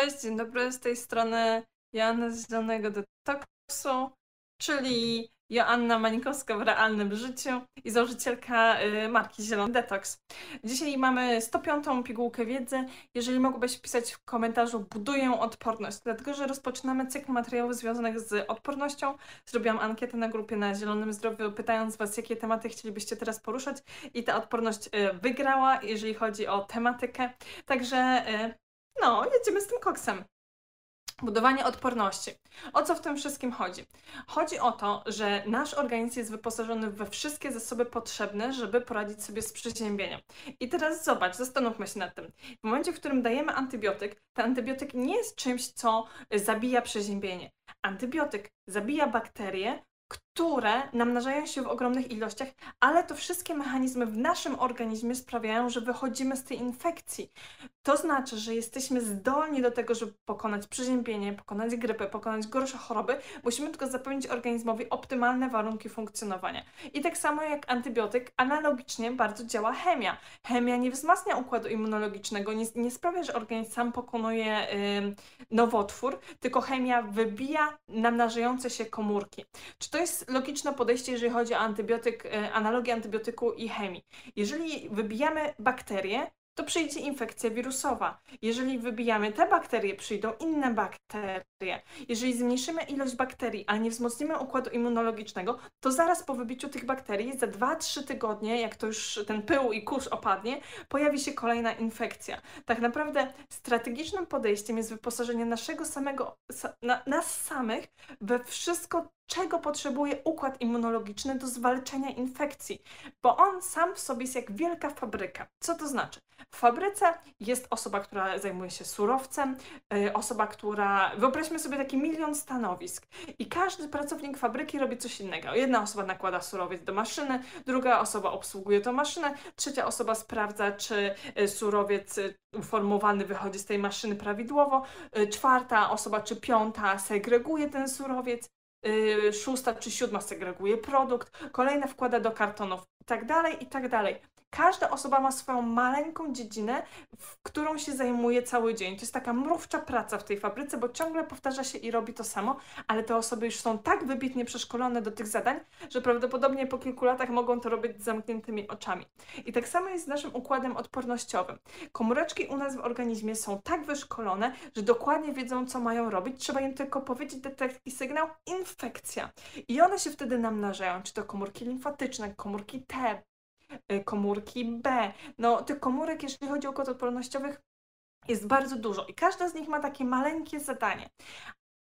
Cześć, dzień dobry, z tej strony Joanna z Zielonego Detoksu, czyli Joanna Mańkowska w realnym życiu i założycielka y, marki Zielony Detox. Dzisiaj mamy 105. pigułkę wiedzy. Jeżeli mogłabyś pisać w komentarzu buduję odporność, dlatego że rozpoczynamy cykl materiałów związanych z odpornością. Zrobiłam ankietę na grupie na Zielonym Zdrowiu, pytając Was, jakie tematy chcielibyście teraz poruszać i ta odporność y, wygrała, jeżeli chodzi o tematykę. Także y, no, jedziemy z tym koksem. Budowanie odporności. O co w tym wszystkim chodzi? Chodzi o to, że nasz organizm jest wyposażony we wszystkie zasoby potrzebne, żeby poradzić sobie z przeziębieniem. I teraz zobacz, zastanówmy się nad tym. W momencie, w którym dajemy antybiotyk, ten antybiotyk nie jest czymś, co zabija przeziębienie. Antybiotyk zabija bakterie, które namnażają się w ogromnych ilościach, ale to wszystkie mechanizmy w naszym organizmie sprawiają, że wychodzimy z tej infekcji. To znaczy, że jesteśmy zdolni do tego, żeby pokonać przeziębienie, pokonać grypę, pokonać gorsze choroby. Musimy tylko zapewnić organizmowi optymalne warunki funkcjonowania. I tak samo jak antybiotyk, analogicznie bardzo działa chemia. Chemia nie wzmacnia układu immunologicznego, nie, nie sprawia, że organizm sam pokonuje nowotwór, tylko chemia wybija namnażające się komórki. Czy to jest logiczne podejście, jeżeli chodzi o antybiotyk, e, analogię antybiotyku i chemii. Jeżeli wybijamy bakterie, to przyjdzie infekcja wirusowa. Jeżeli wybijamy te bakterie, przyjdą inne bakterie. Jeżeli zmniejszymy ilość bakterii, ale nie wzmocnimy układu immunologicznego, to zaraz po wybiciu tych bakterii, za 2-3 tygodnie, jak to już ten pył i kurz opadnie, pojawi się kolejna infekcja. Tak naprawdę strategicznym podejściem jest wyposażenie naszego samego, na, nas samych we wszystko czego potrzebuje układ immunologiczny do zwalczenia infekcji, bo on sam w sobie jest jak wielka fabryka. Co to znaczy? W fabryce jest osoba, która zajmuje się surowcem, yy, osoba, która. Wyobraźmy sobie taki milion stanowisk, i każdy pracownik fabryki robi coś innego. Jedna osoba nakłada surowiec do maszyny, druga osoba obsługuje tę maszynę, trzecia osoba sprawdza, czy y, surowiec y, uformowany wychodzi z tej maszyny prawidłowo, czwarta osoba czy piąta segreguje ten surowiec, szósta czy siódma segreguje produkt, kolejna wkłada do kartonów i tak dalej, i tak dalej. Każda osoba ma swoją maleńką dziedzinę, w którą się zajmuje cały dzień. To jest taka mrówcza praca w tej fabryce, bo ciągle powtarza się i robi to samo, ale te osoby już są tak wybitnie przeszkolone do tych zadań, że prawdopodobnie po kilku latach mogą to robić z zamkniętymi oczami. I tak samo jest z naszym układem odpornościowym. Komóreczki u nas w organizmie są tak wyszkolone, że dokładnie wiedzą, co mają robić. Trzeba im tylko powiedzieć taki sygnał infekcja. I one się wtedy namnażają, czy to komórki limfatyczne, komórki T, komórki B. No, tych komórek, jeżeli chodzi o układ odpornościowych, jest bardzo dużo i każda z nich ma takie maleńkie zadanie.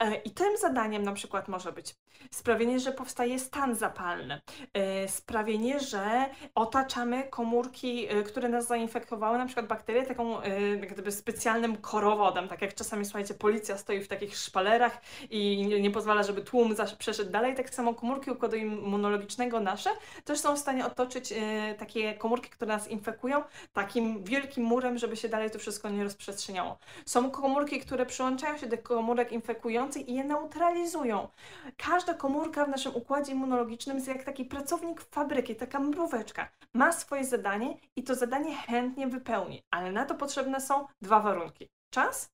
E, I tym zadaniem na przykład może być sprawienie, że powstaje stan zapalny, e, sprawienie, że otaczamy komórki, e, które nas zainfekowały, na przykład bakterie, taką jak gdyby specjalnym korowodem, tak jak czasami, słuchajcie, policja stoi w takich szpalerach i nie pozwala, żeby tłum przeszedł dalej, tak samo komórki układu immunologicznego nasze też są w stanie otoczyć takie komórki, które nas infekują, takim wielkim murem, żeby się dalej to wszystko nie rozprzestrzeniało. Są komórki, które przyłączają się do komórek infekujących, i je neutralizują. Każda komórka w naszym układzie immunologicznym jest jak taki pracownik fabryki, taka mróweczka. Ma swoje zadanie i to zadanie chętnie wypełni, ale na to potrzebne są dwa warunki. Czas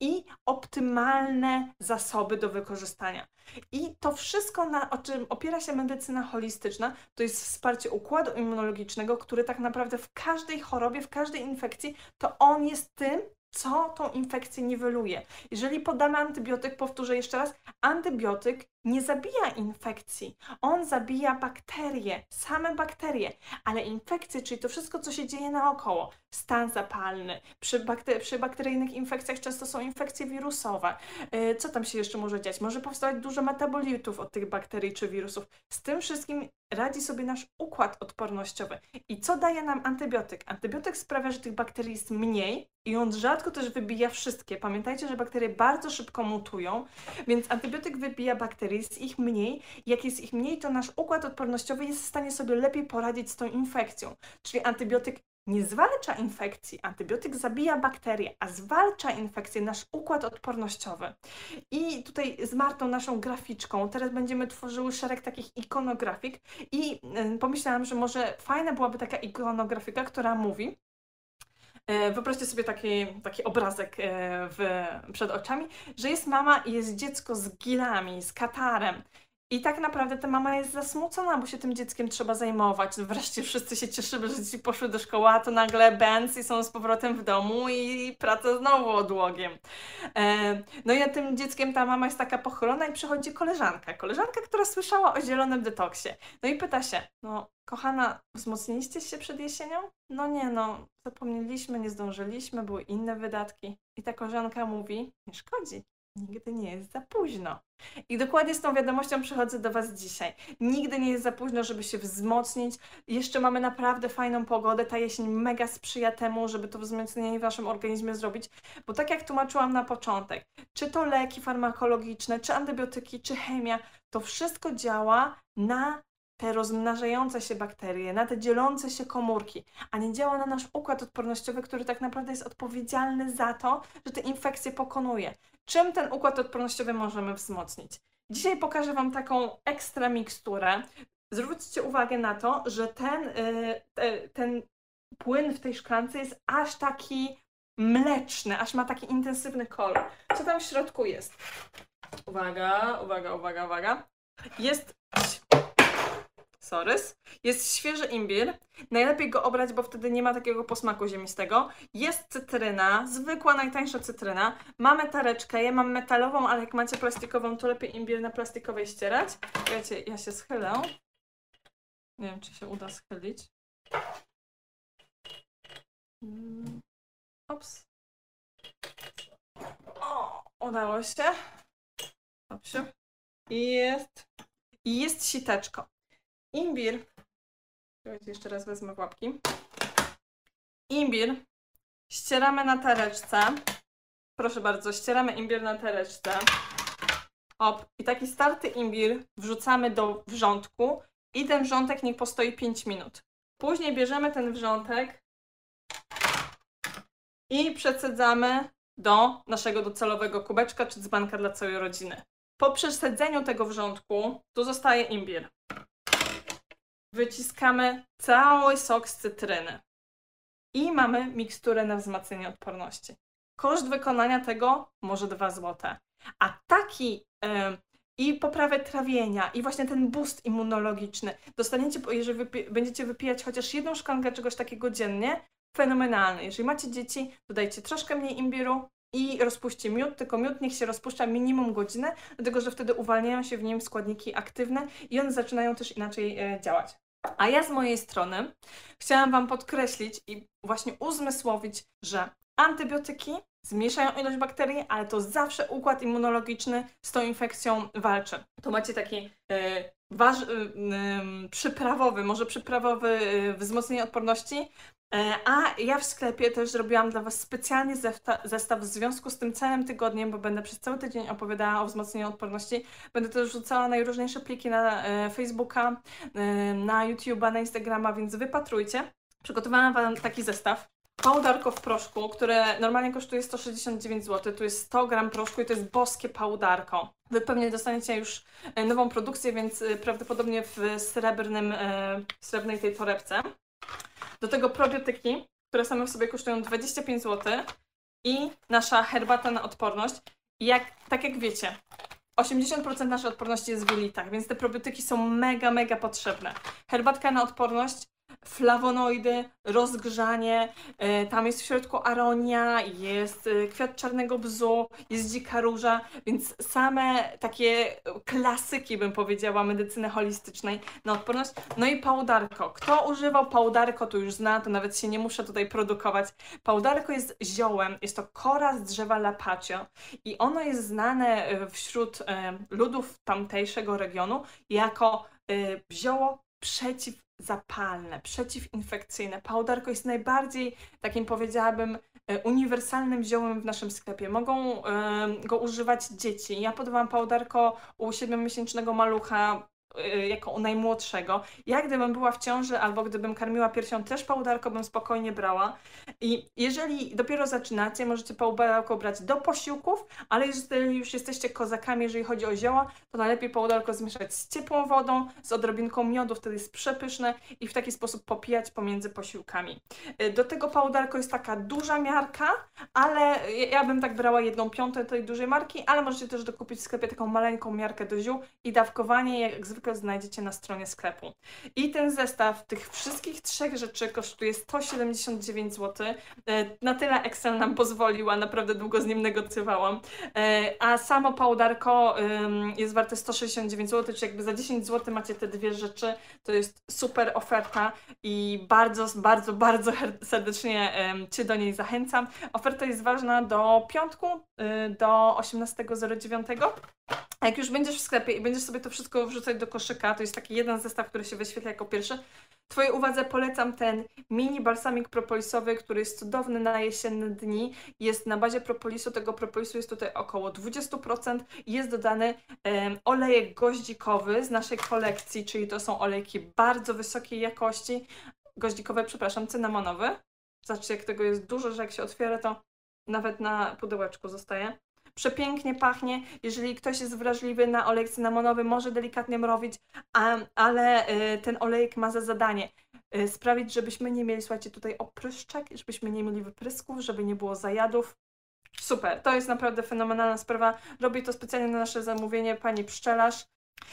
i optymalne zasoby do wykorzystania. I to wszystko, na, o czym opiera się medycyna holistyczna, to jest wsparcie układu immunologicznego, który tak naprawdę w każdej chorobie, w każdej infekcji, to on jest tym, co tą infekcję niweluje. Jeżeli podamy antybiotyk, powtórzę jeszcze raz, antybiotyk nie zabija infekcji. On zabija bakterie, same bakterie, ale infekcje, czyli to wszystko, co się dzieje naokoło, stan zapalny, przy, bakter przy bakteryjnych infekcjach często są infekcje wirusowe. Yy, co tam się jeszcze może dziać? Może powstawać dużo metabolitów od tych bakterii czy wirusów. Z tym wszystkim radzi sobie nasz układ odpornościowy. I co daje nam antybiotyk? Antybiotyk sprawia, że tych bakterii jest mniej i on rzadko też wybija wszystkie. Pamiętajcie, że bakterie bardzo szybko mutują, więc antybiotyk wybija bakterie jest ich mniej. Jak jest ich mniej, to nasz układ odpornościowy jest w stanie sobie lepiej poradzić z tą infekcją. Czyli antybiotyk nie zwalcza infekcji, antybiotyk zabija bakterie, a zwalcza infekcję nasz układ odpornościowy. I tutaj z Martą, naszą graficzką, teraz będziemy tworzyły szereg takich ikonografik i pomyślałam, że może fajna byłaby taka ikonografika, która mówi, e, wyobraźcie sobie taki, taki obrazek e, w, przed oczami, że jest mama i jest dziecko z gilami, z katarem. I tak naprawdę ta mama jest zasmucona, bo się tym dzieckiem trzeba zajmować. Wreszcie wszyscy się cieszymy, że dzieci poszły do szkoły, a to nagle bęc i są z powrotem w domu i praca znowu odłogiem. E, no i tym dzieckiem ta mama jest taka pochylona i przychodzi koleżanka. Koleżanka, która słyszała o zielonym detoksie. No i pyta się, no kochana, wzmocniliście się przed jesienią? No nie no, zapomnieliśmy, nie zdążyliśmy, były inne wydatki. I ta koleżanka mówi, nie szkodzi, Nigdy nie jest za późno. I dokładnie z tą wiadomością przychodzę do Was dzisiaj. Nigdy nie jest za późno, żeby się wzmocnić. Jeszcze mamy naprawdę fajną pogodę. Ta jesień mega sprzyja temu, żeby to wzmocnienie w naszym organizmie zrobić. Bo tak jak tłumaczyłam na początek, czy to leki farmakologiczne, czy antybiotyki, czy chemia, to wszystko działa na te rozmnażające się bakterie, na te dzielące się komórki, a nie działa na nasz układ odpornościowy, który tak naprawdę jest odpowiedzialny za to, że te infekcje pokonuje. Czym ten układ odpornościowy możemy wzmocnić? Dzisiaj pokażę Wam taką ekstra miksturę. Zwróćcie uwagę na to, że ten, yy, ten płyn w tej szklance jest aż taki mleczny, aż ma taki intensywny kolor. Co tam w środku jest? Uwaga, uwaga, uwaga, uwaga. Jest sorys. Jest świeży imbir. Najlepiej go obrać, bo wtedy nie ma takiego posmaku ziemistego. Jest cytryna, zwykła, najtańsza cytryna. Mamy tareczkę, ja mam metalową, ale jak macie plastikową, to lepiej imbir na plastikowej ścierać. Wiecie, ja się schylę. Nie wiem, czy się uda schylić. Mm, ops. O, udało się. Dobrze. Jest, jest siteczko. Imbir. Jeszcze raz wezmę łapki. Imbir ścieramy na tereczce. Proszę bardzo, ścieramy imbir na tereczce. Op. I taki starty imbir wrzucamy do wrzątku i ten wrzątek niech postoi 5 minut. Później bierzemy ten wrzątek i przesadzamy do naszego docelowego kubeczka czy dzbanka dla całej rodziny. Po przesadzeniu tego wrzątku tu zostaje imbir wyciskamy cały sok z cytryny i mamy miksturę na wzmacnianie odporności. Koszt wykonania tego może 2 zł. A taki yy, i poprawę trawienia, i właśnie ten boost immunologiczny dostaniecie, jeżeli wypi będziecie wypijać chociaż jedną szklankę czegoś takiego dziennie, fenomenalny. Jeżeli macie dzieci, dodajcie troszkę mniej imbiru, i rozpuści miód, tylko miód niech się rozpuszcza minimum godzinę, dlatego że wtedy uwalniają się w nim składniki aktywne i one zaczynają też inaczej e, działać. A ja z mojej strony chciałam Wam podkreślić i właśnie uzmysłowić, że antybiotyki zmniejszają ilość bakterii, ale to zawsze układ immunologiczny z tą infekcją walczy. To macie taki e, waż, y, y, przyprawowy, może przyprawowy y, wzmocnienie odporności, E, a ja w sklepie też zrobiłam dla Was specjalnie zestaw w związku z tym całym tygodniem, bo będę przez cały tydzień opowiadała o wzmocnieniu odporności. Będę też rzucała najróżniejsze pliki na e, Facebooka, e, na YouTube'a, na Instagrama, więc wypatrujcie. Przygotowałam Wam taki zestaw. Pałdarko w proszku, które normalnie kosztuje 169 zł. Tu jest 100 gram proszku i to jest boskie pałdarko. Wy pewnie dostaniecie już nową produkcję, więc prawdopodobnie w srebrnym, srebrnej tej torebce. Do tego probiotyki, które same w sobie kosztują 25 zł i nasza herbata na odporność. Jak, tak jak wiecie, 80% naszej odporności jest w jelitach, więc te probiotyki są mega, mega potrzebne. Herbatka na odporność flawonoidy, rozgrzanie, e, tam jest w środku aronia, jest e, kwiat czarnego bzu, jest dzika róża, więc same takie klasyki, bym powiedziała, medycyny holistycznej na odporność. No i pałdarko. Kto używał pałdarko, to już zna, to nawet się nie muszę tutaj produkować. Pałdarko jest ziołem, jest to kora z drzewa lapaccio i ono jest znane e, wśród ludów tamtejszego regionu jako zioło przeciw zapalne, przeciwinfekcyjne. Pałdarko jest najbardziej, takim powiedziałabym, e, uniwersalnym ziołem w naszym sklepie. Mogą y, go używać dzieci. Ja podawałam pałdarko u 7-miesięcznego malucha jako u najmłodszego. Ja gdybym była w ciąży albo gdybym karmiła piersią, też pałdarko bym spokojnie brała. I jeżeli dopiero zaczynacie, możecie pałdarko brać do posiłków, ale jeżeli już jesteście kozakami, jeżeli chodzi o zioła, to najlepiej pałdarko zmieszać z ciepłą wodą, z odrobinką miodu, wtedy jest przepyszne i w taki sposób popijać pomiędzy posiłkami. Y, do tego pałdarko jest taka duża miarka, ale ja bym tak brała jedną piątą tej dużej marki, ale możecie też dokupić w sklepie taką maleńką miarkę do ziół i dawkowanie jak zwykle znajdziecie na stronie sklepu. I ten zestaw tych wszystkich trzech rzeczy kosztuje 179 zł. E, na tyle Excel nam pozwolił, a naprawdę długo z nim negocjowałam. E, a samo pałdarko jest warte 169 zł, czyli jakby za 10 zł macie te dwie rzeczy. To jest super oferta i bardzo, bardzo, bardzo serdecznie Cię do niej zachęcam. Oferta jest ważna do piątku, y, do 18.09. A jak już będziesz w sklepie i będziesz sobie to wszystko wrzucać do koszyka, to jest taki jeden zestaw, który się wyświetla jako pierwszy, Twojej uwadze polecam ten mini balsamik propolisowy, który jest cudowny na jesienne dni. Jest na bazie propolisu, tego propolisu jest tutaj około 20%. Jest dodany um, olejek goździkowy z naszej kolekcji, czyli to są olejki bardzo wysokiej jakości. Goździkowe, przepraszam, cynamonowy. Zobaczcie, jak tego jest dużo, że jak się otwiera, to nawet na pudełeczku zostaje. Przepięknie pachnie. Jeżeli ktoś jest wrażliwy na olej cynamonowy, może delikatnie mrowić, ale y, ten olejek ma za zadanie y, sprawić, żebyśmy nie mieli, słuchajcie, tutaj opryszczek, żebyśmy nie mieli wyprysków, żeby nie było zajadów. Super, to jest naprawdę fenomenalna sprawa. Robię to specjalnie na nasze zamówienie pani pszczelarz.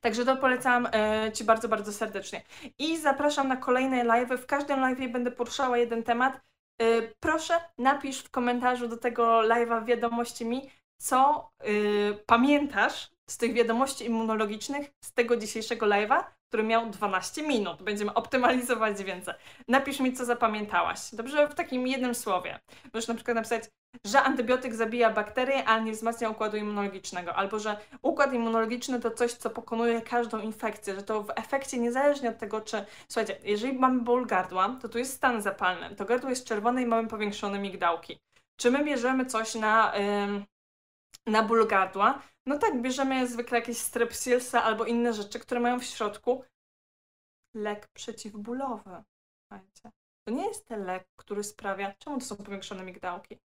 Także to polecam e, Ci bardzo, bardzo serdecznie. I zapraszam na kolejne live. W każdym live będę poruszała jeden temat. Proszę, napisz w komentarzu do tego live'a wiadomości mi, co y, pamiętasz z tych wiadomości immunologicznych z tego dzisiejszego live'a, który miał 12 minut. Będziemy optymalizować więcej. Napisz mi, co zapamiętałaś. Dobrze? W takim jednym słowie. Możesz na przykład napisać, że antybiotyk zabija bakterie, ale nie wzmacnia układu immunologicznego. Albo, że układ immunologiczny to coś, co pokonuje każdą infekcję. Że to w efekcie, niezależnie od tego, czy... Słuchajcie, jeżeli mamy ból gardła, to tu jest stan zapalny. To gardło jest czerwone i mamy powiększone migdałki. Czy my bierzemy coś na na ból gardła, no tak, bierzemy zwykle jakieś strepsilsa albo inne rzeczy, które mają w środku lek przeciwbólowy. Słuchajcie. To nie jest ten lek, który sprawia, czemu to są powiększone migdałki?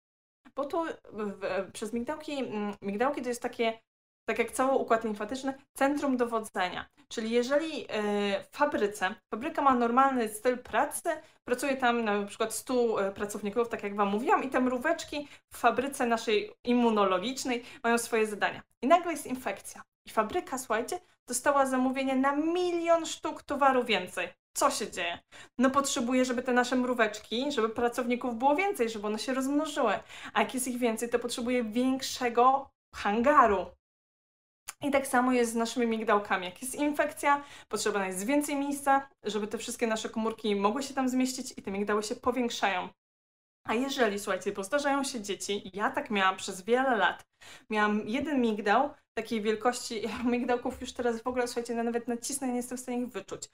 Bo tu w, przez migdałki, mm, migdałki to jest takie tak jak cały układ limfatyczny, centrum dowodzenia. Czyli jeżeli e, w fabryce, fabryka ma normalny styl pracy, pracuje tam na przykład 100 e, pracowników, tak jak Wam mówiłam, i te mróweczki w fabryce naszej immunologicznej mają swoje zadania. I nagle jest infekcja. I fabryka, słuchajcie, dostała zamówienie na milion sztuk towaru więcej. Co się dzieje? No potrzebuje, żeby te nasze mróweczki, żeby pracowników było więcej, żeby one się rozmnożyły. A jak jest ich więcej, to potrzebuje większego hangaru. I tak samo jest z naszymi migdałkami. Jak jest infekcja, potrzebne jest więcej miejsca, żeby te wszystkie nasze komórki mogły się tam zmieścić i te migdały się powiększają. A jeżeli, słuchajcie, bo zdarzają się dzieci, ja tak miałam przez wiele lat, miałam jeden migdał takiej wielkości, ja migdałków już teraz w ogóle, słuchajcie, nawet nacisnę, nie jestem w stanie ich wyczuć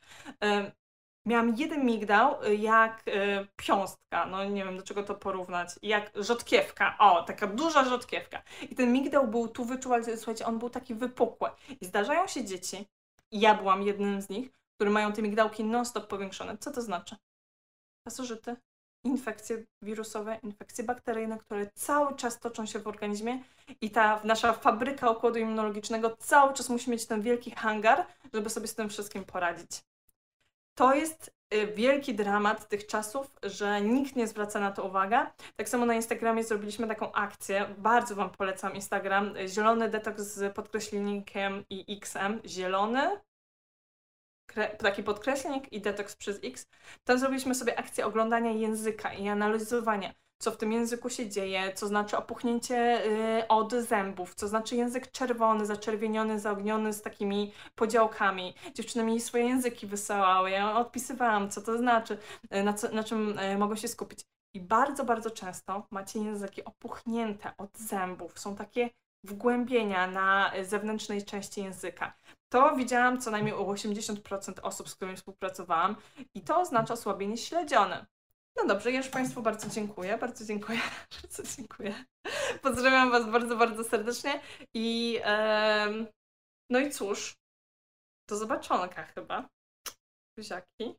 miałam jeden migdał y, jak y, piąstka, no nie wiem do czego to porównać, jak rzodkiewka, o, taka duża rzodkiewka. I ten migdał był tu wyczuwalny, słuchajcie, on był taki wypukły. I zdarzają się dzieci, ja byłam jednym z nich, które mają te migdałki non-stop powiększone. Co to znaczy? Pasożyty, infekcje wirusowe, infekcje bakteryjne, które cały czas toczą się w organizmie i ta nasza fabryka układu immunologicznego cały czas musi mieć ten wielki hangar, żeby sobie z tym wszystkim poradzić to jest y, wielki dramat tych czasów, że nikt nie zwraca na to uwagę. Tak samo na Instagramie zrobiliśmy taką akcję, bardzo Wam polecam Instagram, zielony detoks z podkreślnikiem i XM, zielony, taki podkreślnik i detoks przez X. Tam zrobiliśmy sobie akcję oglądania języka i analizowania co w tym języku się dzieje, co znaczy opuchnięcie y, od zębów, co znaczy język czerwony, zaczerwieniony, zaogniony z takimi podziałkami. Dziewczyny mi swoje języki wysyłały, ja odpisywałam, co to znaczy, y, na, co, na czym y, mogą się skupić. I bardzo, bardzo często macie języki opuchnięte od zębów, są takie wgłębienia na zewnętrznej części języka. To widziałam co najmniej u 80% osób, z którymi współpracowałam i to oznacza osłabienie śledzione. No dobrze, ja już Państwu bardzo dziękuję, bardzo dziękuję, bardzo dziękuję. Pozdrawiam Was bardzo, bardzo serdecznie i no i cóż, do zobaczonka chyba. Buziaki.